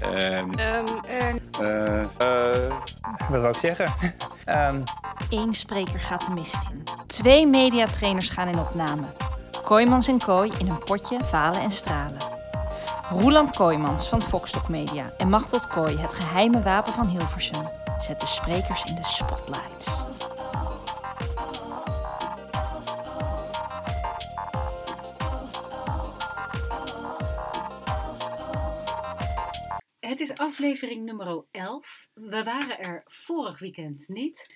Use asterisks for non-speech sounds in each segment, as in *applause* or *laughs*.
Ehm, Ehm, wat wil ik zeggen? *laughs* Ehm, Eén spreker gaat de mist in. Twee mediatrainers gaan in opname. Kooijmans en Kooi in een potje falen en stralen. Roeland Kooijmans van Foxtok Media en Machteld Kooi, het geheime wapen van Hilversum, zet de sprekers in de spotlights. Aflevering nummer 11. We waren er vorig weekend niet.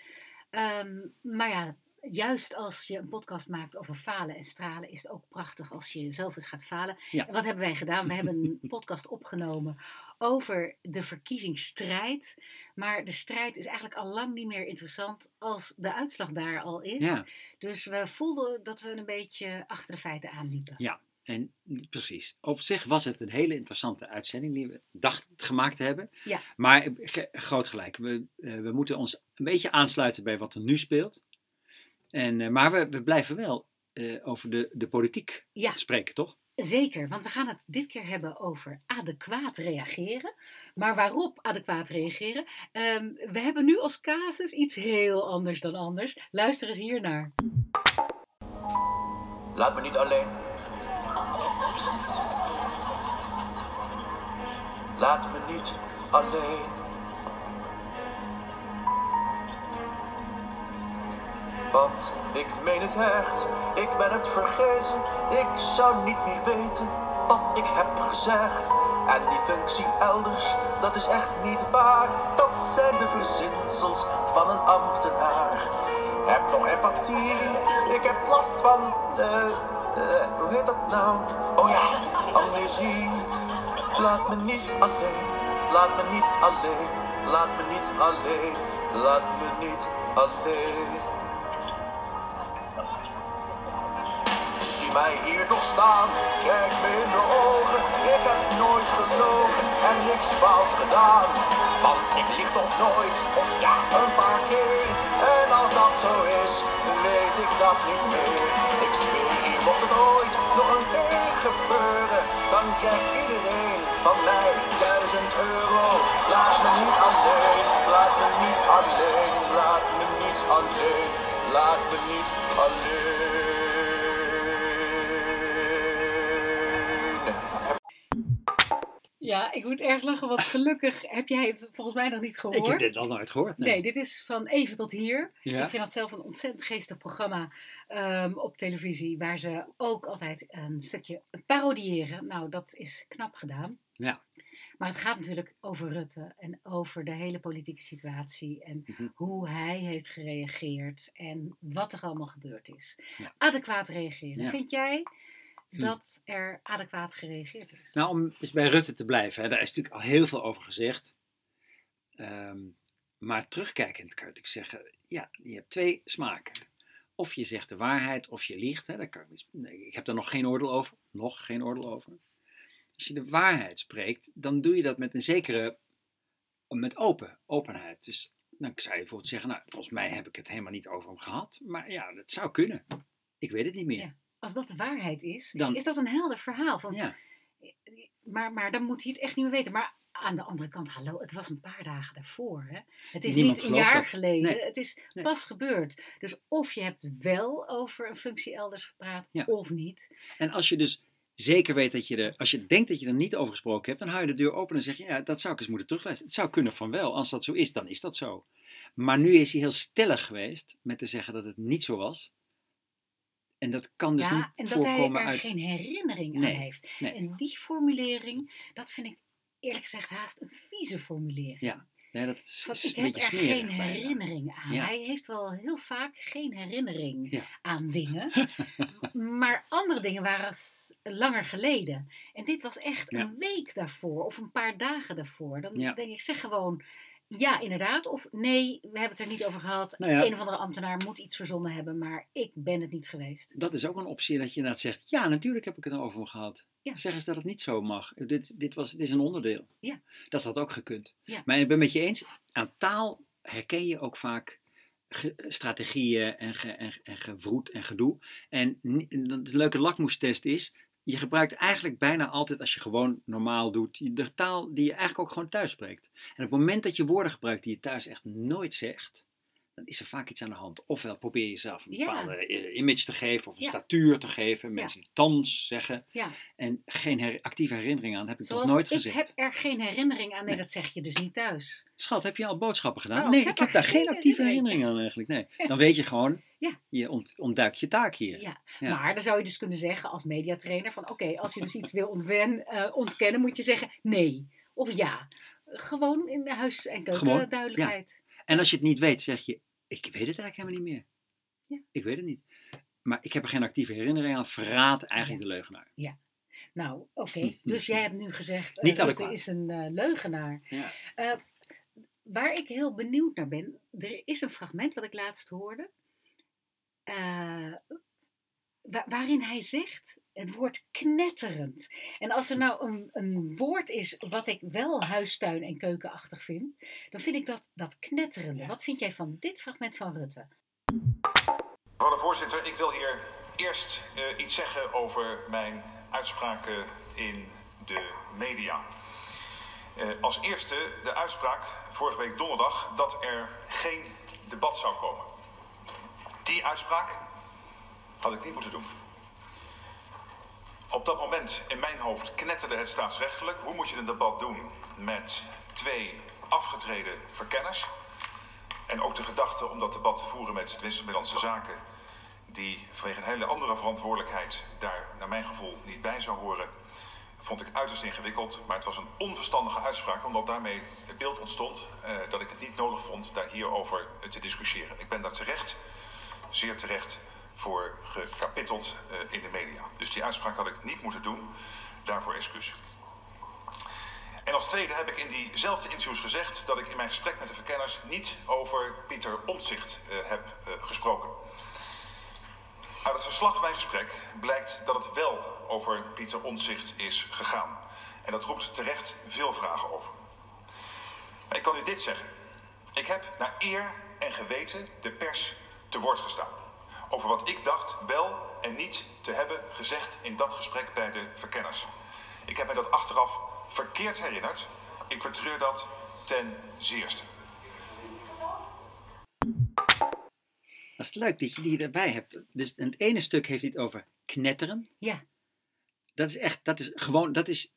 Ehm, maar ja, juist als je een podcast maakt over falen en stralen, is het ook prachtig als je zelf eens gaat falen. Ja. En wat hebben wij gedaan? We hebben een *laughs* podcast opgenomen over de verkiezingsstrijd. Maar de strijd is eigenlijk al lang niet meer interessant als de uitslag daar al is. Ja, Dus we voelden dat we een beetje achter de feiten aanliepen. ja, en precies. Op zich was het een hele interessante uitzending die we dachten gemaakt te hebben. Ja. Maar groot gelijk, we, eh, we moeten ons een beetje aansluiten bij wat er nu speelt. En, eh, maar we, we blijven wel eh, over de, de politiek Ja. spreken, toch? Zeker, want we gaan het dit keer hebben over adequaat reageren. Maar waarop adequaat reageren? Ehm, we hebben nu als casus iets heel anders dan anders. Luister eens hier naar. Laat me niet alleen. Laat me niet alleen. Want ik meen het echt, ik ben het vergeten. Ik zou niet meer weten wat ik heb gezegd. En die functie elders, dat is echt niet waar. Dat zijn de verzinsels van een ambtenaar. Heb nog empathie, ik heb last van, eh, eh, hoe heet dat nou? Oh ja, amnesie. Laat me niet alleen, laat me niet alleen, laat me niet alleen, laat me niet alleen. Zie mij hier toch staan, kijk me in de ogen. Ik heb nooit gelogen en niks fout gedaan. Want ik lieg toch nooit, of ja, een paar keer. En als dat zo is, weet ik dat niet meer. Ik zweer hier mocht het ooit nog een keer gebeuren. Dan krijgt iedereen van mij duizend euro. Laat me niet alleen, laat me niet alleen, laat me niet alleen, laat me niet alleen. Ja, ik moet erg lachen, want gelukkig heb jij het volgens mij nog niet gehoord. Ik heb dit al nooit gehoord. Nee, dit is van Even tot Hier. Ja. Ik vind dat zelf een ontzettend geestig programma ehm, op televisie, waar ze ook altijd een stukje parodiëren. Nou, dat is knap gedaan. Ja. Maar het gaat natuurlijk over Rutte en over de hele politieke situatie en Mhm. hoe hij heeft gereageerd en wat er allemaal gebeurd is. Ja. Adequaat reageren. Ja. Vind jij Hm. dat er adequaat gereageerd is? Nou, om eens bij Rutte te blijven, hè, daar is natuurlijk al heel veel over gezegd. Ehm, maar terugkijkend kan natuurlijk zeggen, ja, je hebt twee smaken. Of je zegt de waarheid, of je liegt. Hè, daar kan, ik- ik heb daar nog geen oordeel over. Nog geen oordeel over. Als je de waarheid spreekt, dan doe je dat met een zekere, met open, openheid. Dus dan zou je bijvoorbeeld zeggen, nou, volgens mij heb ik het helemaal niet over hem gehad. Maar ja, dat zou kunnen. Ik weet het niet meer. Ja. Als dat de waarheid is, Dan- is dat een helder verhaal. Van, Ja. maar, maar dan moet hij het echt niet meer weten. Maar aan de andere kant, hallo, het was een paar dagen daarvoor. Hè? Het is Niemand niet een jaar dat. geleden. Nee. Het is Nee. pas gebeurd. Dus of je hebt wel over een functie elders gepraat, Ja. of niet. En als je dus zeker weet dat je er, als je denkt dat je er niet over gesproken hebt, dan hou je de deur open en zeg je, ja, dat zou ik eens moeten teruglezen. Het zou kunnen van wel. Als dat zo is, dan is dat zo. Maar nu is hij heel stellig geweest met te zeggen dat het niet zo was. En dat kan dus ja, niet en dat hij voorkomen er uit. geen herinnering Nee, aan heeft. nee. En die formulering, dat vind ik eerlijk gezegd haast een vieze formulering. Ja, Nee, dat is, Want is ik een heb beetje er smerig. geen bijna. herinnering aan. Ja. Hij heeft wel heel vaak geen herinnering Ja. aan dingen. *laughs* maar andere dingen waren langer geleden. En dit was echt Ja. een week daarvoor of een paar dagen daarvoor. Dan denk ik, zeg gewoon ja, inderdaad. Of nee, we hebben het er niet over gehad. Nou ja. Een of andere ambtenaar moet iets verzonnen hebben, maar ik ben het niet geweest. Dat is ook een optie dat je inderdaad zegt, ja, natuurlijk heb ik het erover gehad. Ja. Zeg eens dat het niet zo mag. Dit, dit, was, dit is een onderdeel. Ja. Dat had ook gekund. Ja. Maar ik ben met je eens, aan taal herken je ook vaak strategieën en, ge, en, en gevroed en gedoe. En een leuke lakmoestest is, je gebruikt eigenlijk bijna altijd als je gewoon normaal doet, de taal die je eigenlijk ook gewoon thuis spreekt. En op het moment dat je woorden gebruikt die je thuis echt nooit zegt, dan is er vaak iets aan de hand. Ofwel probeer je jezelf een bepaalde eh, image te geven of een Ja. statuur te geven. Mensen die tans zeggen Ja. en geen her- actieve herinnering aan, heb ik Zoals nog nooit ik gezegd. heb er geen herinnering aan. Nee, Nee. dat zeg je dus niet thuis. Schat, heb je al boodschappen gedaan? Oh, nee, ik heb ik heb daar geen geen actieve herinnering. aan eigenlijk. Nee. Dan weet je gewoon, Ja. je ont, ontduikt je taak hier. Ja. Ja. Maar dan zou je dus kunnen zeggen als mediatrainer van oké, als je dus iets wil ontwen, eh, ontkennen, moet je zeggen nee of ja. Gewoon in de huis- en keuken Gewoon, duidelijkheid. En als je het niet weet, zeg je, ik weet het eigenlijk helemaal niet meer. Ja. Ik weet het niet. Maar ik heb er geen actieve herinnering aan. Verraad eigenlijk de leugenaar. Nou, oké. *laughs* Dus jij hebt nu gezegd, uh, Niet Rutte is een eh, leugenaar. Ja. Eh, waar ik heel benieuwd naar ben, er is een fragment wat ik laatst hoorde, eh, wa- waarin hij zegt het woord knetterend. En als er nou een, een woord is wat ik wel huistuin- en keukenachtig vind, dan vind ik dat, dat knetterende. Wat vind jij van dit fragment van Rutte? Mevrouw de voorzitter, ik wil hier eerst eh, iets zeggen over mijn uitspraken in de media. Eh, als eerste de uitspraak vorige week donderdag dat er geen debat zou komen. Die uitspraak had ik niet moeten doen. Op dat moment in mijn hoofd knetterde het staatsrechtelijk. Hoe moet je een debat doen met twee afgetreden verkenners? En ook de gedachte om dat debat te voeren met de minister van Zaken, die vanwege een hele andere verantwoordelijkheid daar naar mijn gevoel niet bij zou horen, vond ik uiterst ingewikkeld. Maar het was een onverstandige uitspraak, omdat daarmee het beeld ontstond eh, dat ik het niet nodig vond daar hierover te discussiëren. Ik ben daar terecht, zeer terecht, voor gekapiteld eh, in de media. Dus die uitspraak had ik niet moeten doen. Daarvoor excuus. En als tweede heb ik in diezelfde interviews gezegd dat ik in mijn gesprek met de verkenners niet over Pieter Omtzigt eh, heb eh, gesproken. Uit het verslag van mijn gesprek blijkt dat het wel over Pieter Omtzigt is gegaan. En dat roept terecht veel vragen over. Maar ik kan u dit zeggen. Ik heb naar eer en geweten de pers te woord gestaan. Over wat ik dacht wel en niet te hebben gezegd in dat gesprek bij de verkenners. Ik heb me dat achteraf verkeerd herinnerd. Ik betreur dat ten zeerste. Dat is leuk dat je die erbij hebt. Dus in het ene stuk heeft hij het over knetteren. Ja. Dat is echt, dat is gewoon, dat is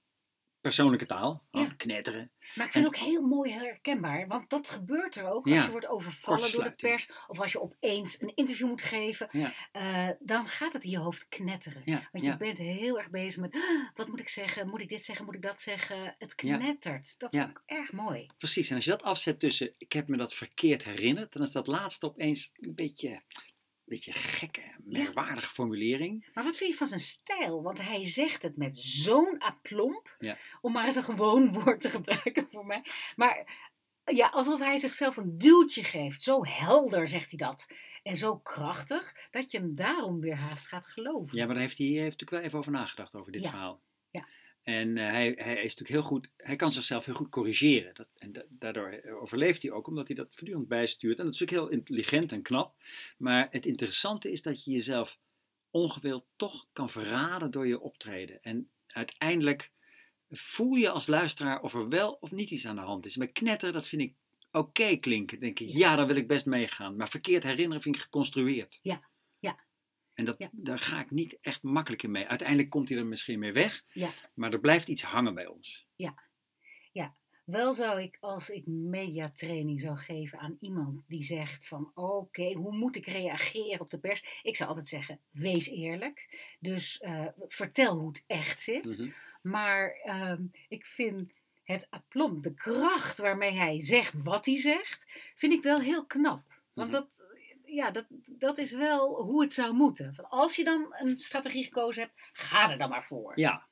persoonlijke taal. Ja. Oh, Knetteren. Maar ik vind het ook heel mooi herkenbaar, want dat gebeurt er ook als Ja, je wordt overvallen door de pers of als je opeens een interview moet geven. Ja. eh, dan gaat het in je hoofd knetteren. Want je bent heel erg bezig met, "Ah, wat moet ik zeggen, moet ik dit zeggen, moet ik dat zeggen. Het knettert. Dat vond ik erg mooi. Precies, en als je dat afzet tussen ik heb me dat verkeerd herinnerd, dan is dat laatste opeens een beetje, beetje gekke, merkwaardige formulering. Maar wat vind je van zijn stijl? Want hij zegt het met zo'n aplomp, Ja. om maar eens een gewoon *laughs* woord te gebruiken voor mij. Maar ja, alsof hij zichzelf een duwtje geeft. Zo helder zegt hij dat. En zo krachtig, dat je hem daarom weer haast gaat geloven. Ja, maar daar heeft hij, hij heeft natuurlijk wel even over nagedacht over dit Ja. verhaal. En eh, hij, hij is natuurlijk heel goed, hij kan zichzelf heel goed corrigeren. Dat, en da- daardoor overleeft hij ook, omdat hij dat voortdurend bijstuurt. En dat is natuurlijk heel intelligent en knap. Maar het interessante is dat je jezelf ongewild toch kan verraden door je optreden. En uiteindelijk voel je als luisteraar of er wel of niet iets aan de hand is. Maar knetteren, dat vind ik oké klinken. Dan denk ik, ja, daar wil ik best meegaan. Maar verkeerd herinneren vind ik geconstrueerd. Ja. En dat, Ja. daar ga ik niet echt makkelijk in mee. Uiteindelijk komt hij er misschien mee weg. Ja. Maar er blijft iets hangen bij ons. Wel zou ik, als ik mediatraining zou geven aan iemand die zegt van oké, hoe moet ik reageren op de pers? Ik zou altijd zeggen, wees eerlijk. Dus eh, vertel hoe het echt zit. Mhm. Maar ehm, ik vind het aplomb, de kracht waarmee hij zegt wat hij zegt, vind ik wel heel knap. Want Mhm. dat, ja, dat, dat is wel hoe het zou moeten. Als je dan een strategie gekozen hebt, ga er dan maar voor. Ja,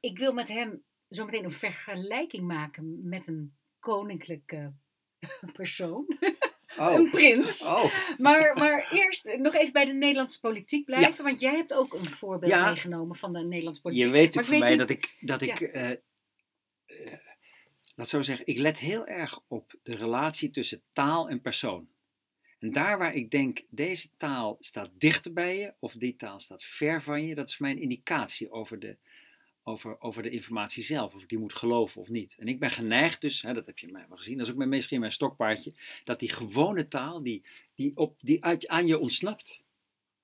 Ik wil met hem zo meteen een vergelijking maken met een koninklijke *laughs* persoon. oh. Een prins. Oh, Maar, maar eerst nog even bij de Nederlandse politiek blijven. Want jij hebt ook een voorbeeld Ja. meegenomen van de Nederlandse politiek. je weet natuurlijk van mij niet- dat ik, dat ik eh, laat zo zeggen, ik let heel erg op de relatie tussen taal en persoon. En daar waar ik denk, deze taal staat dichter bij je, of die taal staat ver van je, dat is voor mij een indicatie over de, over, over de informatie zelf, of ik die moet geloven of niet. En ik ben geneigd dus, hè, dat heb je mij wel gezien, dat is ook misschien mijn stokpaardje, dat die gewone taal, die, die, op, die uit, aan je ontsnapt,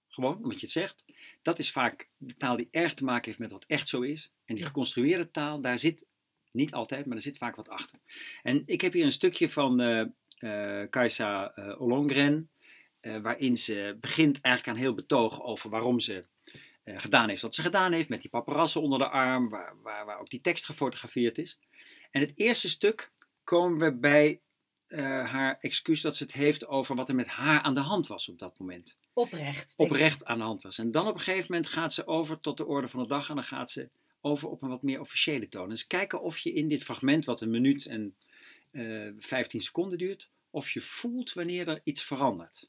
gewoon omdat je het zegt, dat is vaak de taal die erg te maken heeft met wat echt zo is. En die geconstrueerde taal, daar zit niet altijd, maar er zit vaak wat achter. En ik heb hier een stukje van uh, Kajsa uh, Ollongren, waarin ze begint eigenlijk aan heel betoog over waarom ze gedaan heeft wat ze gedaan heeft, met die paparazzen onder de arm, waar, waar, waar ook die tekst gefotografeerd is. En het eerste stuk komen we bij haar excuus dat ze het heeft over wat er met haar aan de hand was op dat moment. Oprecht. Oprecht aan de hand was. En dan op een gegeven moment gaat ze over tot de orde van de dag en dan gaat ze over op een wat meer officiële toon. Dus kijken of je in dit fragment, wat een minuut en uh, eh, 15 seconden duurt, of je voelt wanneer er iets verandert.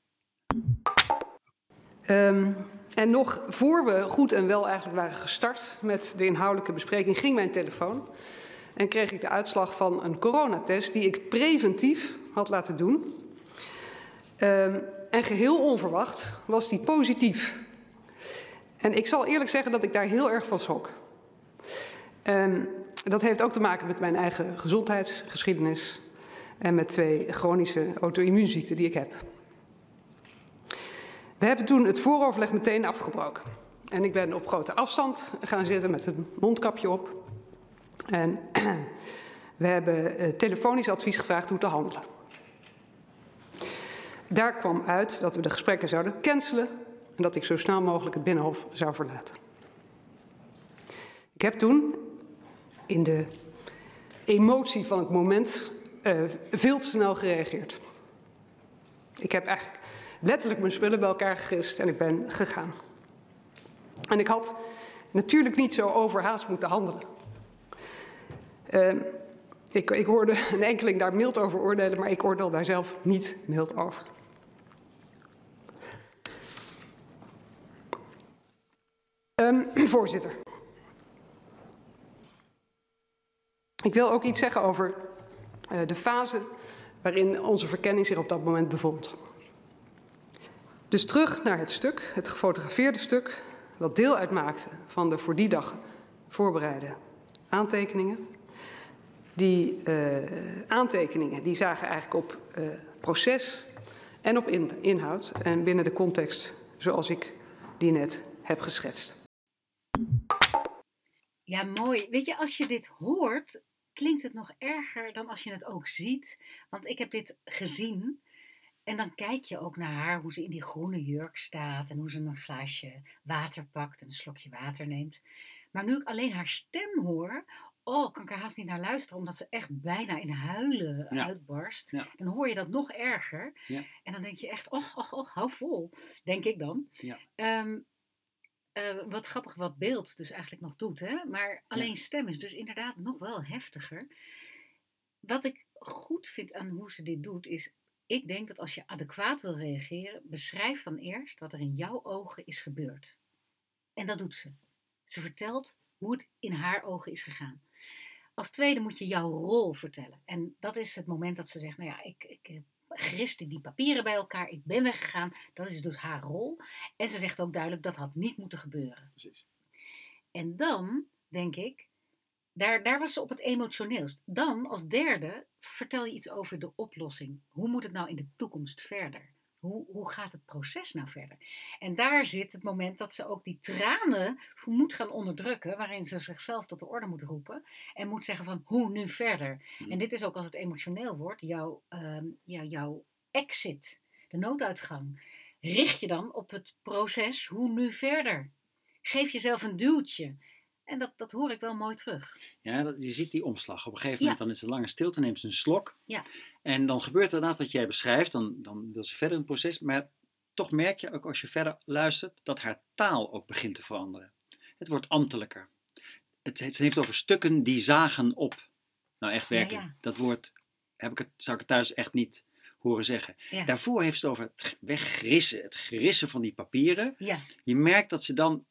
Um, en nog voor we goed en wel eigenlijk waren gestart met de inhoudelijke bespreking, ging mijn telefoon. En kreeg ik de uitslag van een coronatest die ik preventief had laten doen. Um, en geheel onverwacht was die positief. En ik zal eerlijk zeggen dat ik daar heel erg van schrok. En dat heeft ook te maken met mijn eigen gezondheidsgeschiedenis en met twee chronische auto-immuunziekten die ik heb. We hebben toen het vooroverleg meteen afgebroken. En ik ben op grote afstand gaan zitten met een mondkapje op. En *clears throat* we hebben eh, telefonisch advies gevraagd hoe te handelen. Daar kwam uit dat we de gesprekken zouden cancelen en dat ik zo snel mogelijk het Binnenhof zou verlaten. Ik heb toen in de emotie van het moment uh, veel te snel gereageerd. Ik heb eigenlijk letterlijk mijn spullen bij elkaar gegist en ik ben gegaan. En ik had natuurlijk niet zo overhaast moeten handelen. Uh, ik, ik, hoorde een enkeling daar mild over oordelen, maar ik oordeel daar zelf niet mild over. Um, *clears throat* voorzitter. Ik wil ook iets zeggen over uh, de fase waarin onze verkenning zich op dat moment bevond. Dus terug naar het stuk, het gefotografeerde stuk, wat deel uitmaakte van de voor die dag voorbereide aantekeningen. Die uh, aantekeningen die zagen eigenlijk op uh, proces en op in, inhoud en binnen de context zoals ik die net heb geschetst. Ja, mooi. Weet je, als je dit hoort, klinkt het nog erger dan als je het ook ziet. Want ik heb dit gezien. En dan kijk je ook naar haar, hoe ze in die groene jurk staat. En hoe ze een glaasje water pakt en een slokje water neemt. Maar nu ik alleen haar stem hoor, oh, kan ik er haast niet naar luisteren, omdat ze echt bijna in huilen uitbarst. Dan hoor je dat nog erger. Ja. En dan denk je echt, och, och, och, hou vol, denk ik dan. Um, uh, wat grappig wat beeld dus eigenlijk nog doet. Hè? Maar alleen stem is dus inderdaad nog wel heftiger. Wat ik goed vind aan hoe ze dit doet is... Ik denk dat als je adequaat wil reageren, beschrijf dan eerst wat er in jouw ogen is gebeurd. En dat doet ze. Ze vertelt hoe het in haar ogen is gegaan. Als tweede moet je jouw rol vertellen. En dat is het moment dat ze zegt: Nou ja, ik, ik griste die papieren bij elkaar. Ik ben weggegaan. Dat is dus haar rol. En ze zegt ook duidelijk dat had niet moeten gebeuren. Precies. En dan denk ik, daar, daar was ze op het emotioneelst. Dan als derde vertel je iets over de oplossing. Hoe moet het nou in de toekomst verder? Hoe, hoe gaat het proces nou verder? En daar zit het moment dat ze ook die tranen moet gaan onderdrukken, waarin ze zichzelf tot de orde moet roepen en moet zeggen van hoe nu verder. Hmm. En dit is ook als het emotioneel wordt, jouw, uh, jouw exit, de nooduitgang. Richt je dan op het proces hoe nu verder? Geef jezelf een duwtje. En dat, dat hoor ik wel mooi terug. Ja, dat, je ziet die omslag. Op een gegeven moment dan is er lange stilte, neemt ze een slok. Ja. En dan gebeurt er inderdaad wat jij beschrijft. Dan, dan wil ze verder in het proces. Maar toch merk je ook als je verder luistert dat haar taal ook begint te veranderen. Het wordt ambtelijker. Het, het heeft over stukken die zagen op. Nou, echt werkelijk. Dat woord heb ik het, zou ik het thuis echt niet horen zeggen. Daarvoor heeft ze het over het weggrissen, het gerissen van die papieren. Ja. Je merkt dat ze dan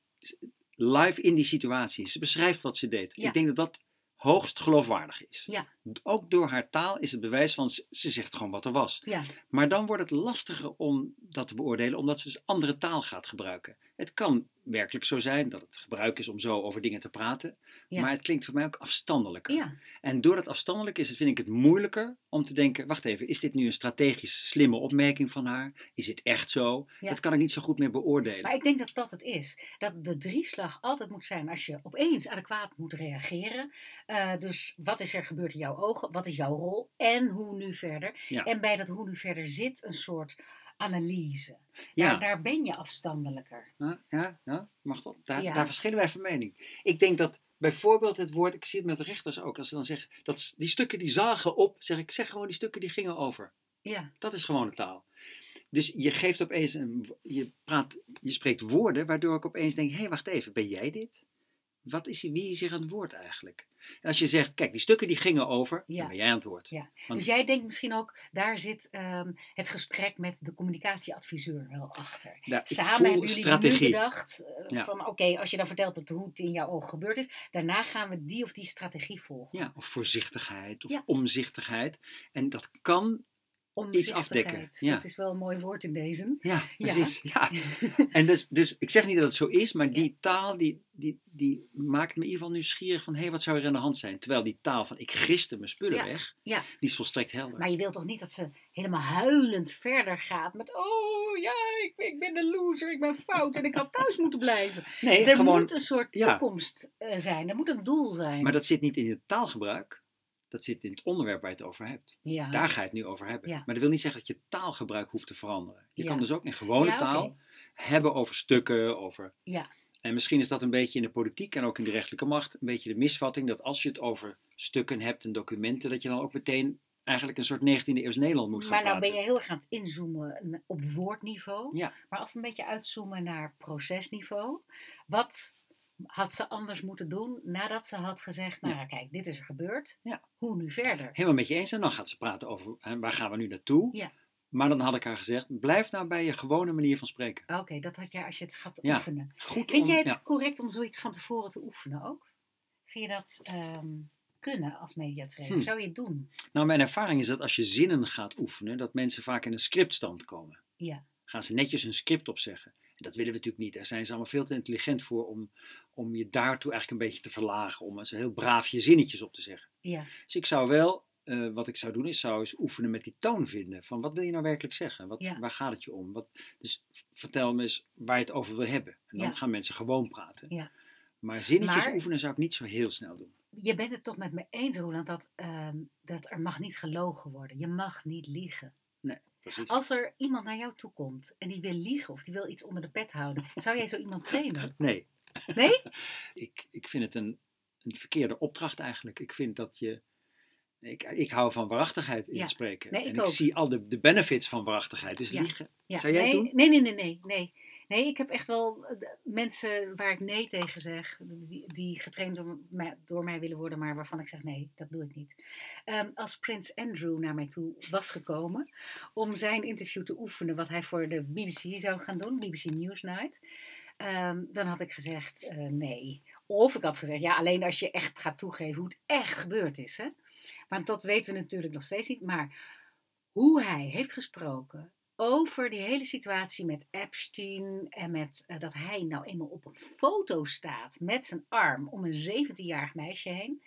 live in die situatie. Ze beschrijft wat ze deed. Ik denk dat dat hoogst geloofwaardig is. Ja. Ook door haar taal is het bewijs van ze ze zegt gewoon wat er was. Ja, Maar dan wordt het lastiger om dat te beoordelen, omdat ze dus andere taal gaat gebruiken. Het kan werkelijk zo zijn dat het gebruik is om zo over dingen te praten, Ja. maar het klinkt voor mij ook afstandelijker. ja, En doordat het afstandelijk is, vind ik het moeilijker om te denken: wacht even, is dit nu een strategisch slimme opmerking van haar? Is dit echt zo? Ja. Dat kan ik niet zo goed meer beoordelen. maar ik denk dat dat het is. Dat de drieslag altijd moet zijn als je opeens adequaat moet reageren. Eh, dus wat is er gebeurd in jouw ogen? Wat is jouw rol? En hoe nu verder? En bij dat hoe nu verder zit een soort analyse. ja. Daar, daar ben je afstandelijker. Ja, ja, ja, mag dat? Daar, daar verschillen wij van mening. Ik denk dat bijvoorbeeld het woord, ik zie het met de rechters ook, als ze dan zeggen, dat die stukken die zagen op, zeg ik, zeg gewoon die stukken die gingen over. Ja, Dat is gewone taal. Dus je geeft opeens een, je praat, je spreekt woorden, waardoor ik opeens denk, hé, hey, wacht even, ben jij dit? Wat is, wie is hier aan het woord eigenlijk? En als je zegt, kijk, die stukken die gingen over, Ja. dan ben jij aan het woord. ja. Want- Dus jij denkt misschien ook, daar zit ehm, het gesprek met de communicatieadviseur wel achter. Samen hebben jullie nu strategie. bedacht eh, van oké, als je dan vertelt hoe het in jouw ogen gebeurd is, daarna gaan we die of die strategie volgen. Ja, of voorzichtigheid of omzichtigheid. En dat kan, Omzichtigheid. afdekken, ja. Dat is wel een mooi woord in deze. *laughs* ja, precies. Ja. *laughs* En dus, dus ik zeg niet dat het zo is, maar die taal die, die, die maakt me in ieder geval nieuwsgierig van, hé, hey, wat zou er aan de hand zijn? Terwijl die taal van, ik giste mijn spullen weg, die is volstrekt helder. Maar je wilt toch niet dat ze helemaal huilend verder gaat met oh ja, ik, ik ben de loser, ik ben fout en ik had thuis *laughs* moeten blijven. nee, er gewoon, moet een soort toekomst eh, zijn, er moet een doel zijn. maar dat zit niet in het taalgebruik, dat zit in het onderwerp waar je het over hebt. ja. Daar ga je het nu over hebben. Ja. Maar dat wil niet zeggen dat je taalgebruik hoeft te veranderen. Je Ja. kan dus ook in gewone taal hebben over stukken, over... Ja. En misschien is dat een beetje in de politiek en ook in de rechterlijke macht een beetje de misvatting dat als je het over stukken hebt en documenten, dat je dan ook meteen eigenlijk een soort 19e eeuws Nederland moet gaan maar nou praten. ben je heel erg aan het inzoomen op woordniveau. Ja. Maar als we een beetje uitzoomen naar procesniveau. Wat had ze anders moeten doen nadat ze had gezegd, nou ja, kijk, dit is er gebeurd. Ja. Hoe nu verder? Helemaal met je eens en dan gaat ze praten over hè, waar gaan we nu naartoe. Ja. Maar dan had ik haar gezegd, blijf nou bij je gewone manier van spreken. Oké, dat had jij als je het gaat oefenen. Goed Vind om- jij het correct om zoiets van tevoren te oefenen ook? Vind je dat ehm, kunnen als mediatrainer? Hm. Zou je het doen? Nou, mijn ervaring is dat als je zinnen gaat oefenen, dat mensen vaak in een scriptstand komen. Ja. Gaan ze netjes een script opzeggen. En dat willen we natuurlijk niet. Daar zijn ze allemaal veel te intelligent voor om, om je daartoe eigenlijk een beetje te verlagen. Om zo heel braaf je zinnetjes op te zeggen. Ja. Dus ik zou wel, eh, wat ik zou doen, is zou eens oefenen met die toon vinden. Van wat wil je nou werkelijk zeggen? Wat, Ja. Waar gaat het je om? Wat, dus vertel me eens waar je het over wil hebben. En dan Ja. gaan mensen gewoon praten. Ja. Maar zinnetjes Maar- oefenen zou ik niet zo heel snel doen. Je bent het toch met me eens, Roland, dat, ehm, dat er mag niet gelogen worden. Je mag niet liegen. Precies. Als er iemand naar jou toe komt en die wil liegen of die wil iets onder de pet houden, zou jij zo iemand trainen? *laughs* Nee. Nee? *laughs* ik, ik vind het een, een verkeerde opdracht eigenlijk. Ik vind dat je. Ik, ik hou van waarachtigheid in Ja. het spreken. Nee, ik en ik ook. zie al de, de benefits van waarachtigheid. Dus Ja. liegen. Ja. Zou jij nee, doen? Nee, nee, nee, nee, nee. Nee, ik heb echt wel eh, mensen waar ik nee tegen zeg, die, die getraind door mij, door mij willen worden, maar waarvan ik zeg nee, dat doe ik niet. Ehm, als Prins Andrew naar mij toe was gekomen om zijn interview te oefenen, wat hij voor de BBC zou gaan doen, BBC Newsnight, ehm, dan had ik gezegd eh, nee. Of ik had gezegd ja, alleen als je echt gaat toegeven hoe het echt gebeurd is. Hè? Want dat weten we natuurlijk nog steeds niet. Maar hoe hij heeft gesproken over die hele situatie met Epstein en met eh, dat hij nou eenmaal op een foto staat met zijn arm om een 17-jarig meisje heen.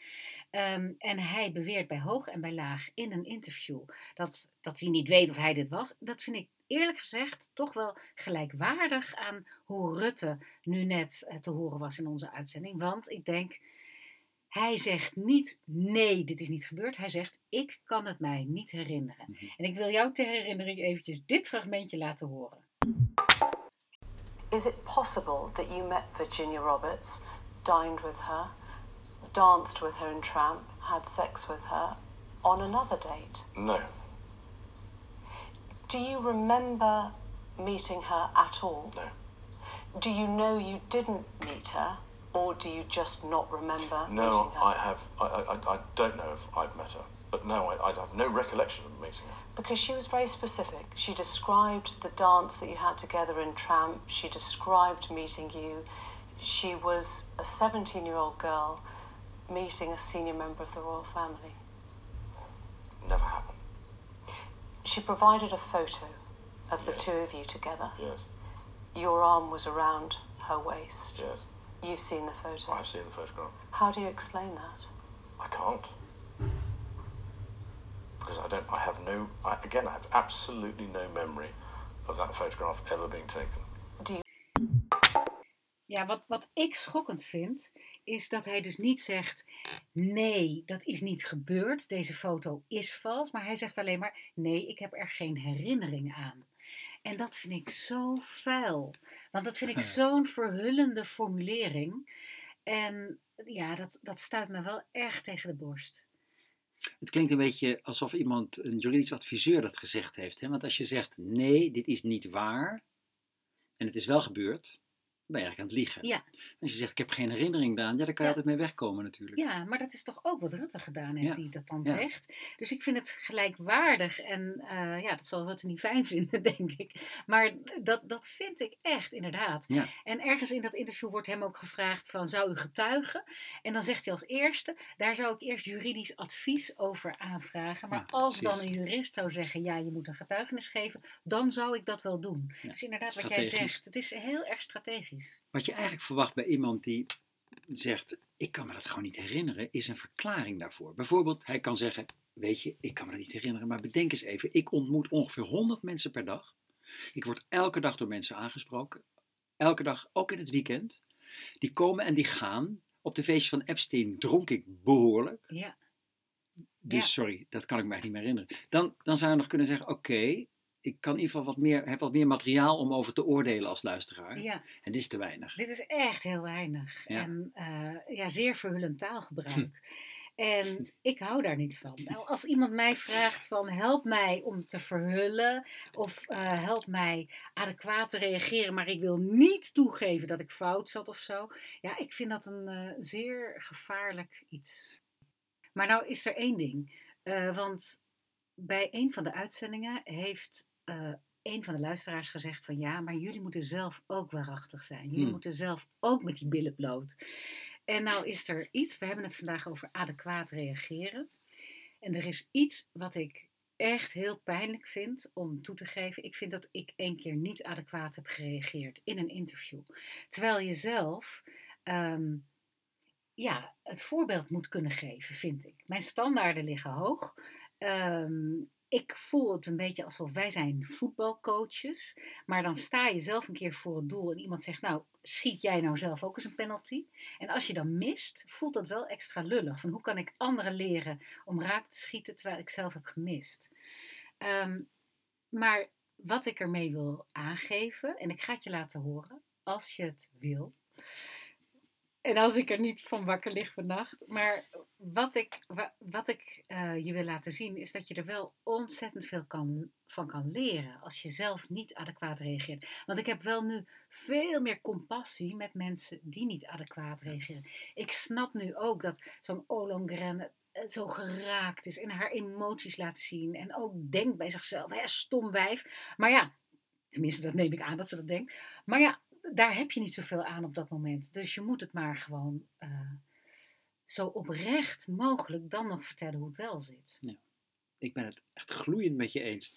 Ehm, en hij beweert bij hoog en bij laag in een interview dat, dat hij niet weet of hij dit was. Dat vind ik eerlijk gezegd toch wel gelijkwaardig aan hoe Rutte nu net eh, te horen was in onze uitzending. Want ik denk, hij zegt niet nee, dit is niet gebeurd. Hij zegt, ik kan het mij niet herinneren. Mhm. En ik wil jou ter herinnering eventjes dit fragmentje laten horen. Is it possible that you met Virginia Roberts, dined with her, danced with her in Tramp, had sex with her on another date? No. Do you remember meeting her at all? No. Do you know you didn't meet her, or do you just not remember No, meeting her? I have. I, I, I don't know if I've met her, but no, I, I have no recollection of meeting her. Because she was very specific. She described the dance that you had together in Tramp. She described meeting you. She was a 17 year old girl meeting a senior member of the royal family? Never happened. She provided a photo of the Yes. two of you together. Yes, Your arm was around her waist. yes. You've seen the photo. I've seen the photograph. How do you explain that? I can't. Because I don't, I have no, I, again, I have absolutely no memory of that photograph ever being taken. Do you Ja, wat, wat ik schokkend vind, is dat hij dus niet zegt: nee, dat is niet gebeurd, deze foto is vals. Maar hij zegt alleen maar: nee, ik heb er geen herinnering aan. En dat vind ik zo vuil. Want dat vind ik *laughs* zo'n verhullende formulering. En ja, dat, dat stuit me wel erg tegen de borst. Het klinkt een beetje alsof iemand, een juridisch adviseur, dat gezegd heeft. Hè? Want als je zegt, nee, dit is niet waar, en het is wel gebeurd, ben je eigenlijk aan het liegen. Ja. Als je zegt, ik heb geen herinnering aan, ja, dan kan je Ja. altijd mee wegkomen natuurlijk. Ja, maar dat is toch ook wat Rutte gedaan heeft, Ja. die dat dan zegt. Dus ik vind het gelijkwaardig en eh, ja, dat zal Rutte niet *laughs* fijn vinden, denk ik. Maar dat, dat vind ik echt, inderdaad. Ja. En ergens in dat interview wordt hem ook gevraagd van, zou u getuigen? En dan zegt hij als eerste, daar zou ik eerst juridisch advies over aanvragen. Maar als precies. dan een jurist zou zeggen, ja, je moet een getuigenis geven, dan zou ik dat wel doen. Dus inderdaad, wat jij zegt, het is heel erg strategisch. Wat je eigenlijk verwacht bij iemand die zegt, ik kan me dat gewoon niet herinneren, is een verklaring daarvoor. Bijvoorbeeld, hij kan zeggen, weet je, ik kan me dat niet herinneren, maar bedenk eens even, ik ontmoet ongeveer 100 mensen per dag. Ik word elke dag door mensen aangesproken. Elke dag, ook in het weekend. Die komen en die gaan. Op de feestje van Epstein dronk ik behoorlijk. Ja, Dus Ja. sorry, dat kan ik me echt niet meer herinneren. Dan, dan zou je nog kunnen zeggen, oké, ik kan in ieder geval wat meer, heb wat meer materiaal om over te oordelen als luisteraar. ja. En dit is te weinig. Dit is echt heel weinig. Ja. En eh, ja, zeer verhullend taalgebruik. *laughs* En ik hou daar niet van. Nou, Als iemand mij vraagt van help mij om te verhullen of eh, help mij adequaat te reageren, maar ik wil niet toegeven dat ik fout zat of zo. Ja, ik vind dat een eh, zeer gevaarlijk iets. Maar nou is er één ding. Want bij een van de uitzendingen heeft eh, een van de luisteraars gezegd van ja, maar jullie moeten zelf ook waarachtig zijn. Jullie Hmm. moeten zelf ook met die billen bloot. En nou is er iets, we hebben het vandaag over adequaat reageren. En er is iets wat ik echt heel pijnlijk vind om toe te geven. Ik vind dat ik één keer niet adequaat heb gereageerd in een interview. Terwijl je zelf ehm, ja, het voorbeeld moet kunnen geven, vind ik. Mijn standaarden liggen hoog. Ehm, ik voel het een beetje alsof wij zijn voetbalcoaches. Maar dan sta je zelf een keer voor het doel en iemand zegt, nou, schiet jij nou zelf ook eens een penalty? En als je dan mist, voelt dat wel extra lullig. Van hoe kan ik anderen leren om raak te schieten terwijl ik zelf heb gemist? Ehm, maar wat ik ermee wil aangeven, en ik ga het je laten horen, als je het wil. En als ik er niet van wakker lig vannacht. Maar wat ik, wa- wat ik eh, je wil laten zien, is dat je er wel ontzettend veel kan, van kan leren. Als je zelf niet adequaat reageert. Want ik heb wel nu veel meer compassie met mensen die niet adequaat reageren. Ik snap nu ook dat zo'n Ollongren eh, zo geraakt is en haar emoties laat zien. En ook denkt bij zichzelf, hè, stom wijf. Maar ja, tenminste dat neem ik aan dat ze dat denkt. Maar ja, daar heb je niet zoveel aan op dat moment. Dus je moet het maar gewoon eh, zo oprecht mogelijk dan nog vertellen hoe het wel zit. Ik ben het echt gloeiend met je eens.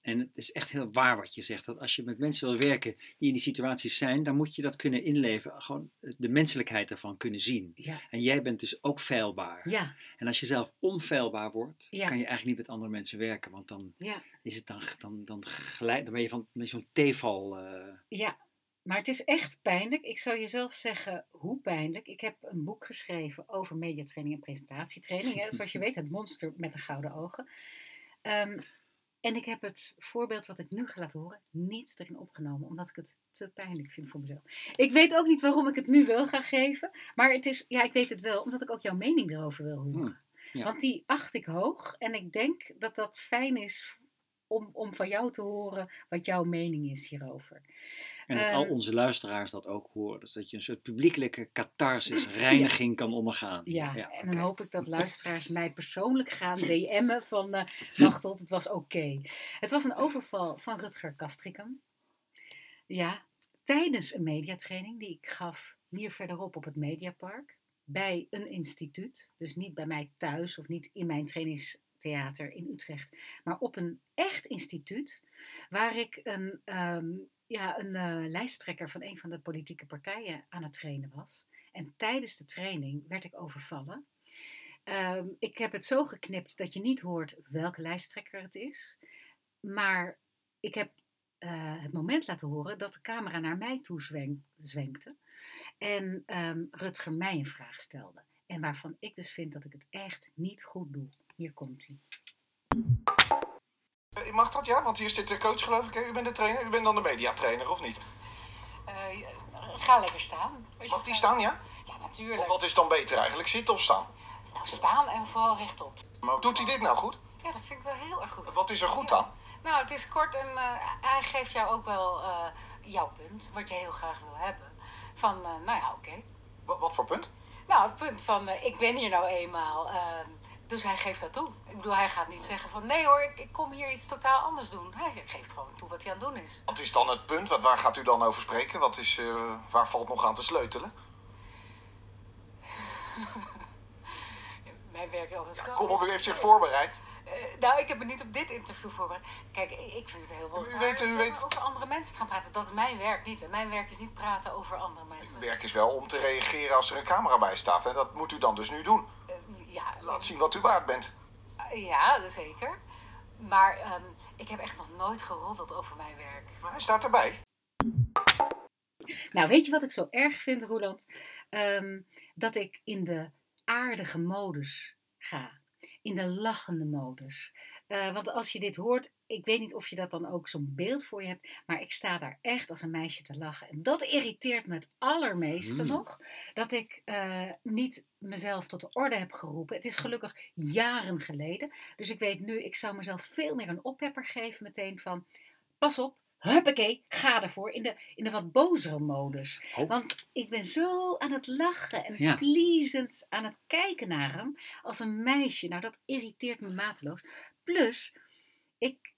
En het is echt heel waar wat je zegt. Dat als je met mensen wil werken die in die situaties zijn, dan moet je dat kunnen inleven. Gewoon de menselijkheid ervan kunnen zien. Ja, En jij bent dus ook feilbaar. ja, En als je zelf onfeilbaar wordt, Ja. kan je eigenlijk niet met andere mensen werken. Want dan ja, is het dan, dan, dan, gelijk, dan ben je van met zo'n theeval. eh, ja. Maar het is echt pijnlijk. Ik zou je zelf zeggen hoe pijnlijk. Ik heb een boek geschreven over mediatraining en presentatietraining. Hè. Zoals je weet, het monster met de gouden ogen. Ehm, en ik heb het voorbeeld wat ik nu ga laten horen niet erin opgenomen, omdat ik het te pijnlijk vind voor mezelf. Ik weet ook niet waarom ik het nu wel ga geven, maar het is, ja, ik weet het wel, omdat ik ook jouw mening erover wil horen. Hmm, ja. Want die acht ik hoog en ik denk dat dat fijn is om, om van jou te horen wat jouw mening is hierover. En dat al Ehm, onze luisteraars dat ook horen. Dus dat je een soort publiekelijke catharsis, *laughs* reiniging kan ondergaan. Ja, en dan hoop ik dat *laughs* luisteraars mij persoonlijk gaan DM'en van eh *laughs* Machtel, het was oké. Het was een overval van Rutger Kastrikum. Ja, tijdens een mediatraining die ik gaf hier verderop op het Mediapark. bij een instituut. Dus niet bij mij thuis of niet in mijn trainingstheater in Utrecht. Maar op een echt instituut. Waar ik een, ehm, ja, een eh, lijsttrekker van een van de politieke partijen aan het trainen was. En tijdens de training werd ik overvallen. Ehm, ik heb het zo geknipt dat je niet hoort welke lijsttrekker het is. Maar ik heb eh, het moment laten horen dat de camera naar mij toe zwenkte. En um, Rutger mij een vraag stelde. En waarvan ik dus vind dat ik het echt niet goed doe. Hier komt hij. Mag dat ja? Want hier zit de coach geloof ik. Hè? U bent de trainer. U bent dan de mediatrainer of niet? Uh, ga lekker staan. Mag die staan ja? Ja, natuurlijk. Of wat is dan beter eigenlijk? Zitten of staan? Nou, staan en vooral rechtop. Maar doet hij dit nou goed? Ja, dat vind ik wel heel erg goed. Wat is er goed dan? Nou, het is kort en uh, hij geeft jou ook wel uh, jouw punt, wat je heel graag wil hebben. Van, uh, nou ja, oké. Okay. Wat, wat, voor punt? Nou, het punt van, ik ben hier nou eenmaal. ehm, dus hij geeft dat toe. Ik bedoel, hij gaat niet zeggen van, nee hoor, ik, ik, kom hier iets totaal anders doen. Hij geeft gewoon toe wat hij aan het doen is. Wat is dan het punt? Wat, waar gaat u dan over spreken? Wat is, waar valt nog aan te sleutelen? *laughs* Mijn werk altijd ja, zo. Kom op, u heeft zich voorbereid. Uh, nou, ik heb me niet op dit interview voorbereid. Kijk, ik vind het heel wel. U weet, u weet... over andere mensen te gaan praten. Dat is mijn werk niet. En mijn werk is niet praten over andere mensen. Uw werk is wel om te reageren als er een camera bij staat. En dat moet u dan dus nu doen. Ja. Laat zien wat u waard bent. Uh, ja, zeker. Maar um, ik heb echt nog nooit geroddeld over mijn werk. Maar hij staat erbij. Nou, weet je wat ik zo erg vind, Roland? Um, dat ik in de aardige modus ga in de lachende modus. Uh, want als je dit hoort, ik weet niet of je dat dan ook zo'n beeld voor je hebt, maar ik sta daar echt als een meisje te lachen. En dat irriteert me het allermeeste mm. nog, dat ik uh, niet mezelf tot de orde heb geroepen. Het is gelukkig jaren geleden, dus ik weet nu, ik zou mezelf veel meer een oppepper geven meteen van, pas op, huppakee, ga ervoor. In de, in de wat bozere modus. Oh. Want ik ben zo aan het lachen en ja. pleasend aan het kijken naar hem. Als een meisje. Nou, dat irriteert me mateloos. Plus, ik...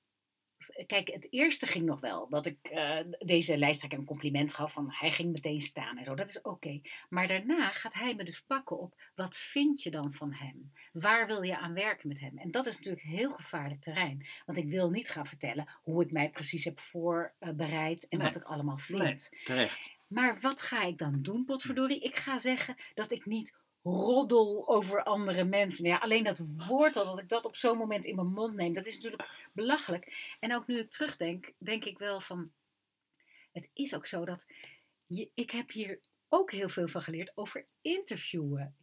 Kijk, het eerste ging nog wel. Dat ik uh, deze lijsttrekker een compliment gaf. Van hij ging meteen staan en zo. Dat is oké. Okay. Maar daarna gaat hij me dus pakken op. Wat vind je dan van hem? Waar wil je aan werken met hem? En dat is natuurlijk heel gevaarlijk terrein. Want ik wil niet gaan vertellen hoe ik mij precies heb voorbereid. En nee. wat ik allemaal vind. Nee, terecht. Maar wat ga ik dan doen, potverdorie? Ik ga zeggen dat ik niet roddel over andere mensen. Ja, alleen dat woord al, dat ik dat op zo'n moment in mijn mond neem, dat is natuurlijk belachelijk. En ook nu ik terugdenk, denk ik wel van, het is ook zo dat, je, ik heb hier ook heel veel van geleerd over interviewen.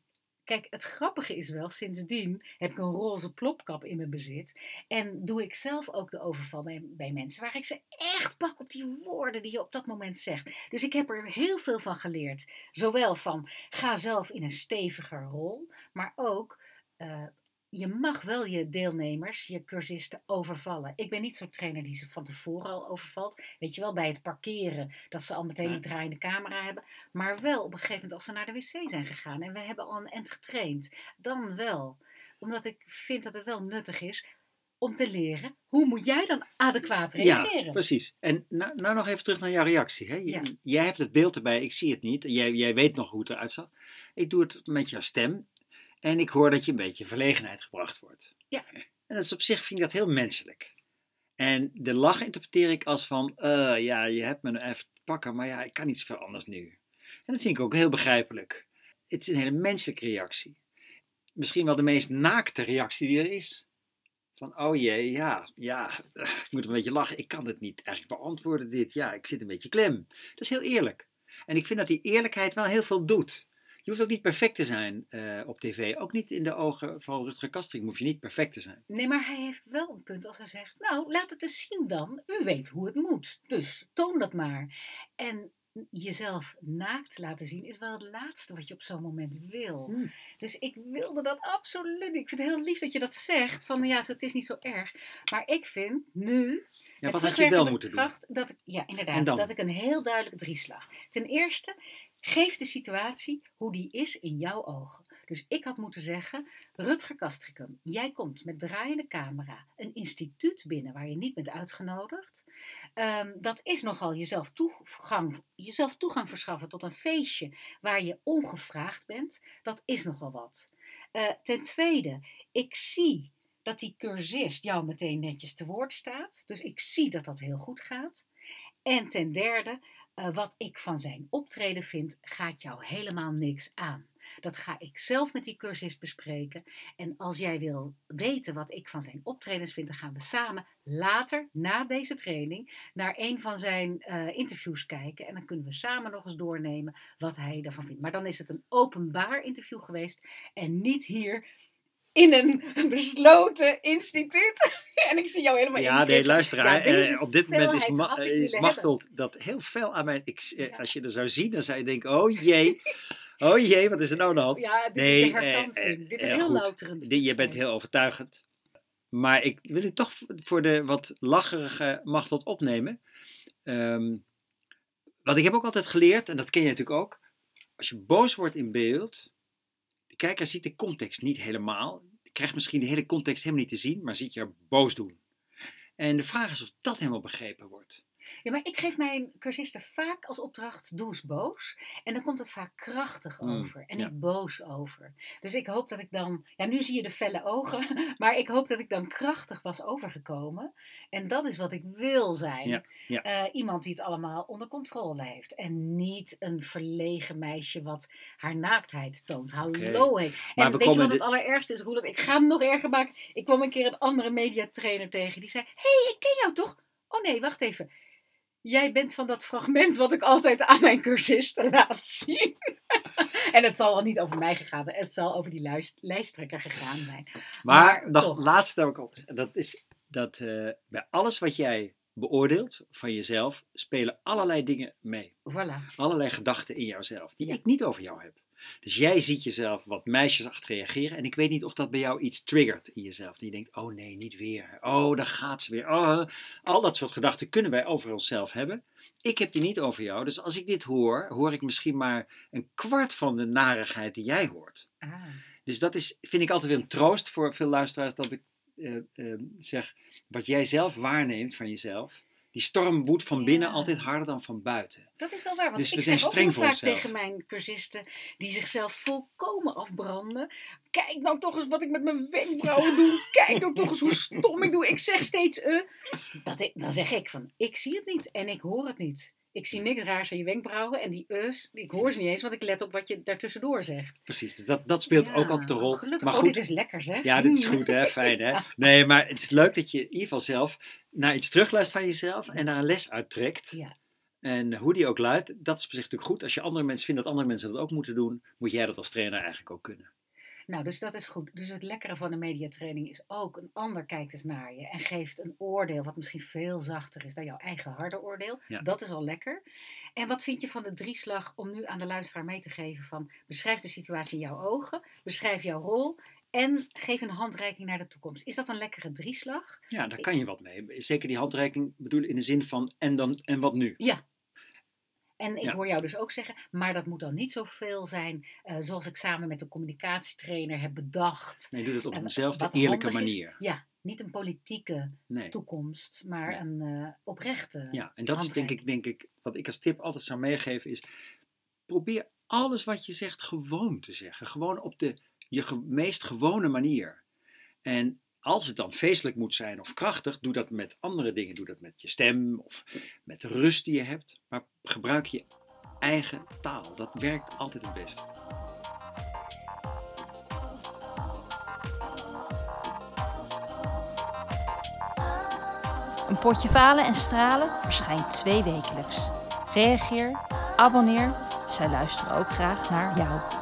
Kijk, het grappige is wel, sindsdien heb ik een roze plopkap in mijn bezit. En doe ik zelf ook de overval bij, mensen waar ik ze echt pak op die woorden die je op dat moment zegt. Dus ik heb er heel veel van geleerd. Zowel van ga zelf in een steviger rol, maar ook. Uh, je mag wel je deelnemers, je cursisten overvallen. Ik ben niet zo'n trainer die ze van tevoren al overvalt. Weet je wel, bij het parkeren, dat ze al meteen die draaiende camera hebben. Maar wel op een gegeven moment als ze naar de wc zijn gegaan en we hebben al een end getraind. Dan wel. Omdat ik vind dat het wel nuttig is om te leren, hoe moet jij dan adequaat reageren? Ja, precies. En nou, nou nog even terug naar jouw reactie. Hè? Ja. Jij hebt het beeld erbij, ik zie het niet. Jij, jij weet nog hoe het eruit zag. Ik doe het met jouw stem. En ik hoor dat je een beetje in verlegenheid gebracht wordt. Ja. En dat is op zich, vind ik dat heel menselijk. En de lach interpreteer ik als van, uh, ja, je hebt me even te pakken, maar ja, ik kan niet zoveel anders nu. En dat vind ik ook heel begrijpelijk. Het is een hele menselijke reactie. Misschien wel de meest naakte reactie die er is. Van, oh jee, ja, ja, *laughs* ik moet een beetje lachen. Ik kan het niet eigenlijk beantwoorden dit. Ja, ik zit een beetje klem. Dat is heel eerlijk. En ik vind dat die eerlijkheid wel heel veel doet. Je hoeft ook niet perfect te zijn uh, op tv. Ook niet in de ogen van Rutger Kastring hoef je niet perfect te zijn. Nee, maar hij heeft wel een punt als hij zegt... Nou, laat het eens zien dan. U weet hoe het moet. Dus toon dat maar. En jezelf naakt laten zien is wel het laatste wat je op zo'n moment wil. Hmm. Dus ik wilde dat absoluut. Ik vind het heel lief dat je dat zegt. Van ja, het is niet zo erg. Maar ik vind nu... Ja, wat had je wel moeten doen? Dat ik, ja, inderdaad. Dat ik een heel duidelijk drieslag. Ten eerste, Geef de situatie hoe die is in jouw ogen. Dus ik had moeten zeggen, Rutger Kastricum, jij komt met draaiende camera een instituut binnen waar je niet bent uitgenodigd. Ehm, dat is nogal jezelf toegang, jezelf toegang verschaffen tot een feestje waar je ongevraagd bent. Dat is nogal wat. Eh, ten tweede, ik zie dat die cursist jou meteen netjes te woord staat. Dus ik zie dat dat heel goed gaat. En ten derde, eh, wat ik van zijn optreden vind, gaat jou helemaal niks aan. Dat ga ik zelf met die cursist bespreken. En als jij wil weten wat ik van zijn optredens vind, dan gaan we samen later, na deze training, naar een van zijn eh, interviews kijken. En dan kunnen we samen nog eens doornemen wat hij ervan vindt. Maar dan is het een openbaar interview geweest en niet hier in een besloten instituut. *laughs* en ik zie jou helemaal Ja, nee, luister. eh, op dit moment is, ma is Machteld dat heel fel aan mij. Ik, eh, Als je er zou zien, dan zou je denken: oh jee. *laughs* Oh jee, wat is er nou aan de hand? Ja, dit nee, is de herkansing. dit is heel louterend. Je bent heel overtuigend. Maar ik wil het toch voor de wat lacherige Machteld opnemen. Um, want ik heb ook altijd geleerd, en dat ken je natuurlijk ook. Als je boos wordt in beeld, kijker ziet de context niet helemaal. Krijgt misschien de hele context helemaal niet te zien, maar ziet je boos doen. En de vraag is of dat helemaal begrepen wordt. Ja, maar ik geef mijn cursisten vaak als opdracht: doe eens boos. En dan komt het vaak krachtig mm, over en niet boos over. Dus ik hoop dat ik dan, ja, nu zie je de felle ogen, *laughs* maar ik hoop dat ik dan krachtig was overgekomen. En dat is wat ik wil zijn. Ja, uh, iemand die het allemaal onder controle heeft. En niet een verlegen meisje wat haar naaktheid toont. Hallo. Okay. En weet je wat het allerergste is, Roeland? Ik ga hem nog erger maken. Ik kwam een keer een andere mediatrainer tegen. Die zei: Hé, hey, ik ken jou toch? Oh nee, wacht even. Jij bent van dat fragment wat ik altijd aan mijn cursisten laat zien. *laughs* en het zal wel niet over mij gegaan zijn. Het zal over die lijst, lijsttrekker gegaan zijn. Maar, maar nog laatste ook op. Dat is dat uh, bij alles wat jij beoordeelt van jezelf, spelen allerlei dingen mee. Voilà. Allerlei gedachten in jouzelf, die ik niet over jou heb. Dus jij ziet jezelf wat meisjesachtig reageren. En ik weet niet of dat bij jou iets triggert in jezelf. Dat je denkt, oh nee, niet weer. Oh, daar gaat ze weer. Oh, al dat soort gedachten kunnen wij over onszelf hebben. Ik heb die niet over jou. Dus als ik dit hoor, hoor ik misschien maar een kwart van de narigheid die jij hoort. Ah. Dus dat is, vind ik altijd weer een troost voor veel luisteraars. Dat ik uh, uh, zeg, wat jij zelf waarneemt van jezelf die storm woedt van binnen altijd harder dan van buiten. Dat is wel waar, want dus ik we zijn zeg streng ook vaak tegen mijn cursisten die zichzelf volkomen afbranden. Kijk nou toch eens wat ik met mijn wenkbrauwen *laughs* doe. Kijk nou toch eens hoe stom ik doe. Ik zeg steeds eh. Dat dan zeg ik van, ik zie het niet en ik hoor het niet. Ik zie niks raars aan je wenkbrauwen en die us, ik hoor ze niet eens, want ik let op wat je daartussendoor zegt. Precies, dus dat, dat speelt ook altijd een rol. Gelukkig. Maar oh, goed, dit is lekker zeg. Ja, dit is goed hè, *laughs* fijn hè. Nee, maar het is leuk dat je in ieder geval zelf naar iets terugluistert van jezelf en daar een les uittrekt. Ja. En hoe die ook luidt, dat is op zich natuurlijk goed. Als je andere mensen vindt dat andere mensen dat ook moeten doen, moet jij dat als trainer eigenlijk ook kunnen. Nou, dus dat is goed. Dus het lekkere van een mediatraining is ook een ander kijkt eens naar je en geeft een oordeel wat misschien veel zachter is dan jouw eigen harde oordeel. Dat is al lekker. En wat vind je van de drieslag om nu aan de luisteraar mee te geven van beschrijf de situatie in jouw ogen, beschrijf jouw rol en geef een handreiking naar de toekomst. Is dat een lekkere drieslag? Ja, daar kan je wat mee. Zeker die handreiking bedoel in de zin van en dan en wat nu. Ja, en ik hoor jou dus ook zeggen, maar dat moet dan niet zoveel zijn uh, zoals ik samen met de communicatietrainer heb bedacht. Nee, doe dat op eenzelfde eerlijke manier. Ja, niet een politieke toekomst, maar een uh, oprechte. Ja, en dat is denk ik, denk ik, wat ik als tip altijd zou meegeven is, probeer alles wat je zegt gewoon te zeggen. Gewoon op de je meest gewone manier. En als het dan feestelijk moet zijn of krachtig, doe dat met andere dingen. Doe dat met je stem of met de rust die je hebt. Maar gebruik je eigen taal. Dat werkt altijd het beste. Een potje falen en stralen verschijnt twee wekelijks. Reageer, abonneer. Zij luisteren ook graag naar jou.